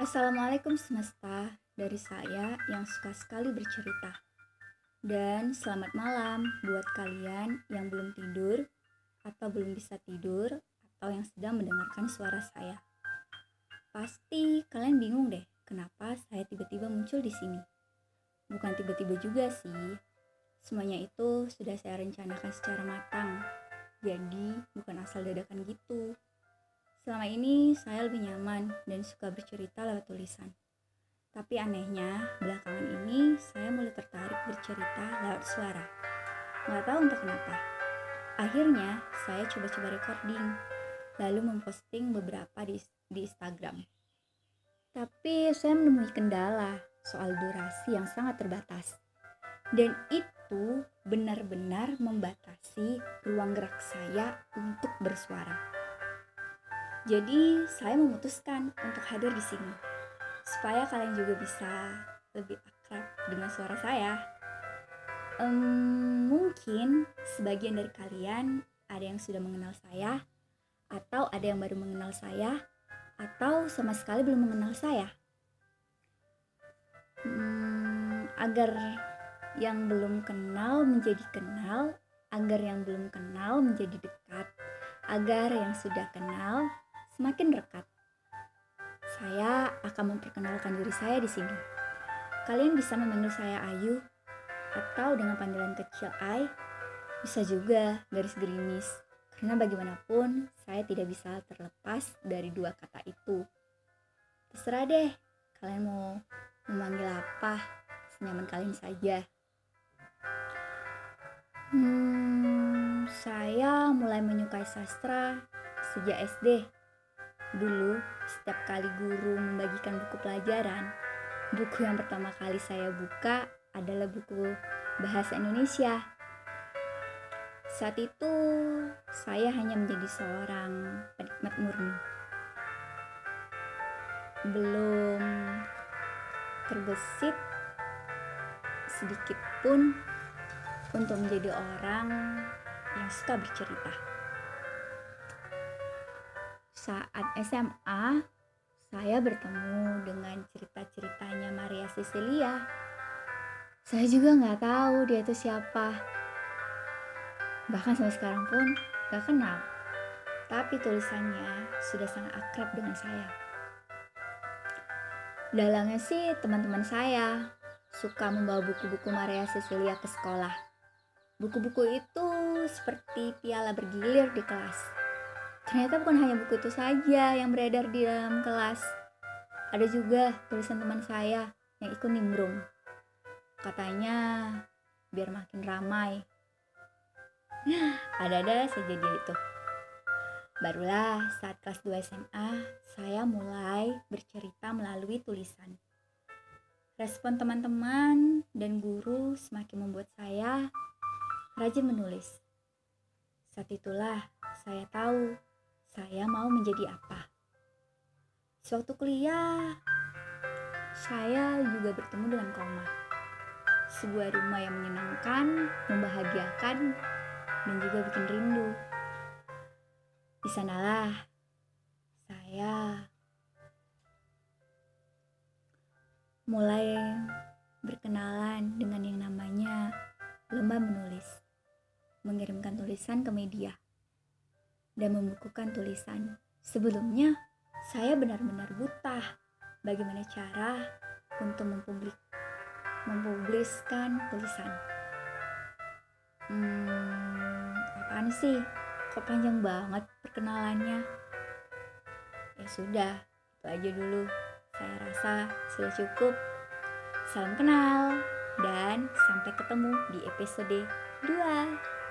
Assalamualaikum semesta dari saya yang suka sekali bercerita. Dan selamat malam buat kalian yang belum tidur atau belum bisa tidur atau yang sedang mendengarkan suara saya. Pasti kalian bingung deh kenapa saya tiba-tiba muncul di sini. Bukan tiba-tiba juga sih. Semuanya itu sudah saya rencanakan secara matang. Jadi bukan asal dadakan gitu. Selama ini saya lebih nyaman dan suka bercerita lewat tulisan. Tapi anehnya, belakangan ini saya mulai tertarik bercerita lewat suara. Nggak tahu entah kenapa. Akhirnya, saya coba-coba recording, lalu memposting beberapa di, di Instagram. Tapi saya menemui kendala soal durasi yang sangat terbatas. Dan itu benar-benar membatasi ruang gerak saya untuk bersuara. Jadi saya memutuskan untuk hadir di sini supaya kalian juga bisa lebih akrab dengan suara saya. Um, mungkin sebagian dari kalian ada yang sudah mengenal saya, atau ada yang baru mengenal saya, atau sama sekali belum mengenal saya. Hmm, agar yang belum kenal menjadi kenal, agar yang belum kenal menjadi dekat, agar yang sudah kenal semakin dekat. Saya akan memperkenalkan diri saya di sini. Kalian bisa memanggil saya Ayu atau dengan panggilan kecil Ai, bisa juga garis gerimis. Karena bagaimanapun saya tidak bisa terlepas dari dua kata itu. Terserah deh, kalian mau memanggil apa, senyaman kalian saja. Hmm, saya mulai menyukai sastra sejak SD Dulu, setiap kali guru membagikan buku pelajaran, buku yang pertama kali saya buka adalah buku bahasa Indonesia. Saat itu, saya hanya menjadi seorang penikmat murni. Belum terbesit sedikit pun untuk menjadi orang yang suka bercerita saat SMA, saya bertemu dengan cerita-ceritanya Maria Cecilia. Saya juga nggak tahu dia itu siapa. Bahkan sampai sekarang pun gak kenal. Tapi tulisannya sudah sangat akrab dengan saya. Dalangnya sih teman-teman saya suka membawa buku-buku Maria Cecilia ke sekolah. Buku-buku itu seperti piala bergilir di kelas Ternyata bukan hanya buku itu saja yang beredar di dalam kelas. Ada juga tulisan teman saya yang ikut nimbrung. Katanya biar makin ramai. Ada-ada saja dia itu. Barulah saat kelas 2 SMA, saya mulai bercerita melalui tulisan. Respon teman-teman dan guru semakin membuat saya rajin menulis. Saat itulah saya tahu saya mau menjadi apa. Sewaktu kuliah, saya juga bertemu dengan koma. Sebuah rumah yang menyenangkan, membahagiakan, dan juga bikin rindu. Di sanalah saya mulai berkenalan dengan yang namanya lomba menulis, mengirimkan tulisan ke media dan membukukan tulisan. Sebelumnya, saya benar-benar buta bagaimana cara untuk mempublik mempubliskan tulisan. Hmm, apaan sih? Kok panjang banget perkenalannya? Ya sudah, itu aja dulu. Saya rasa sudah cukup. Salam kenal dan sampai ketemu di episode 2.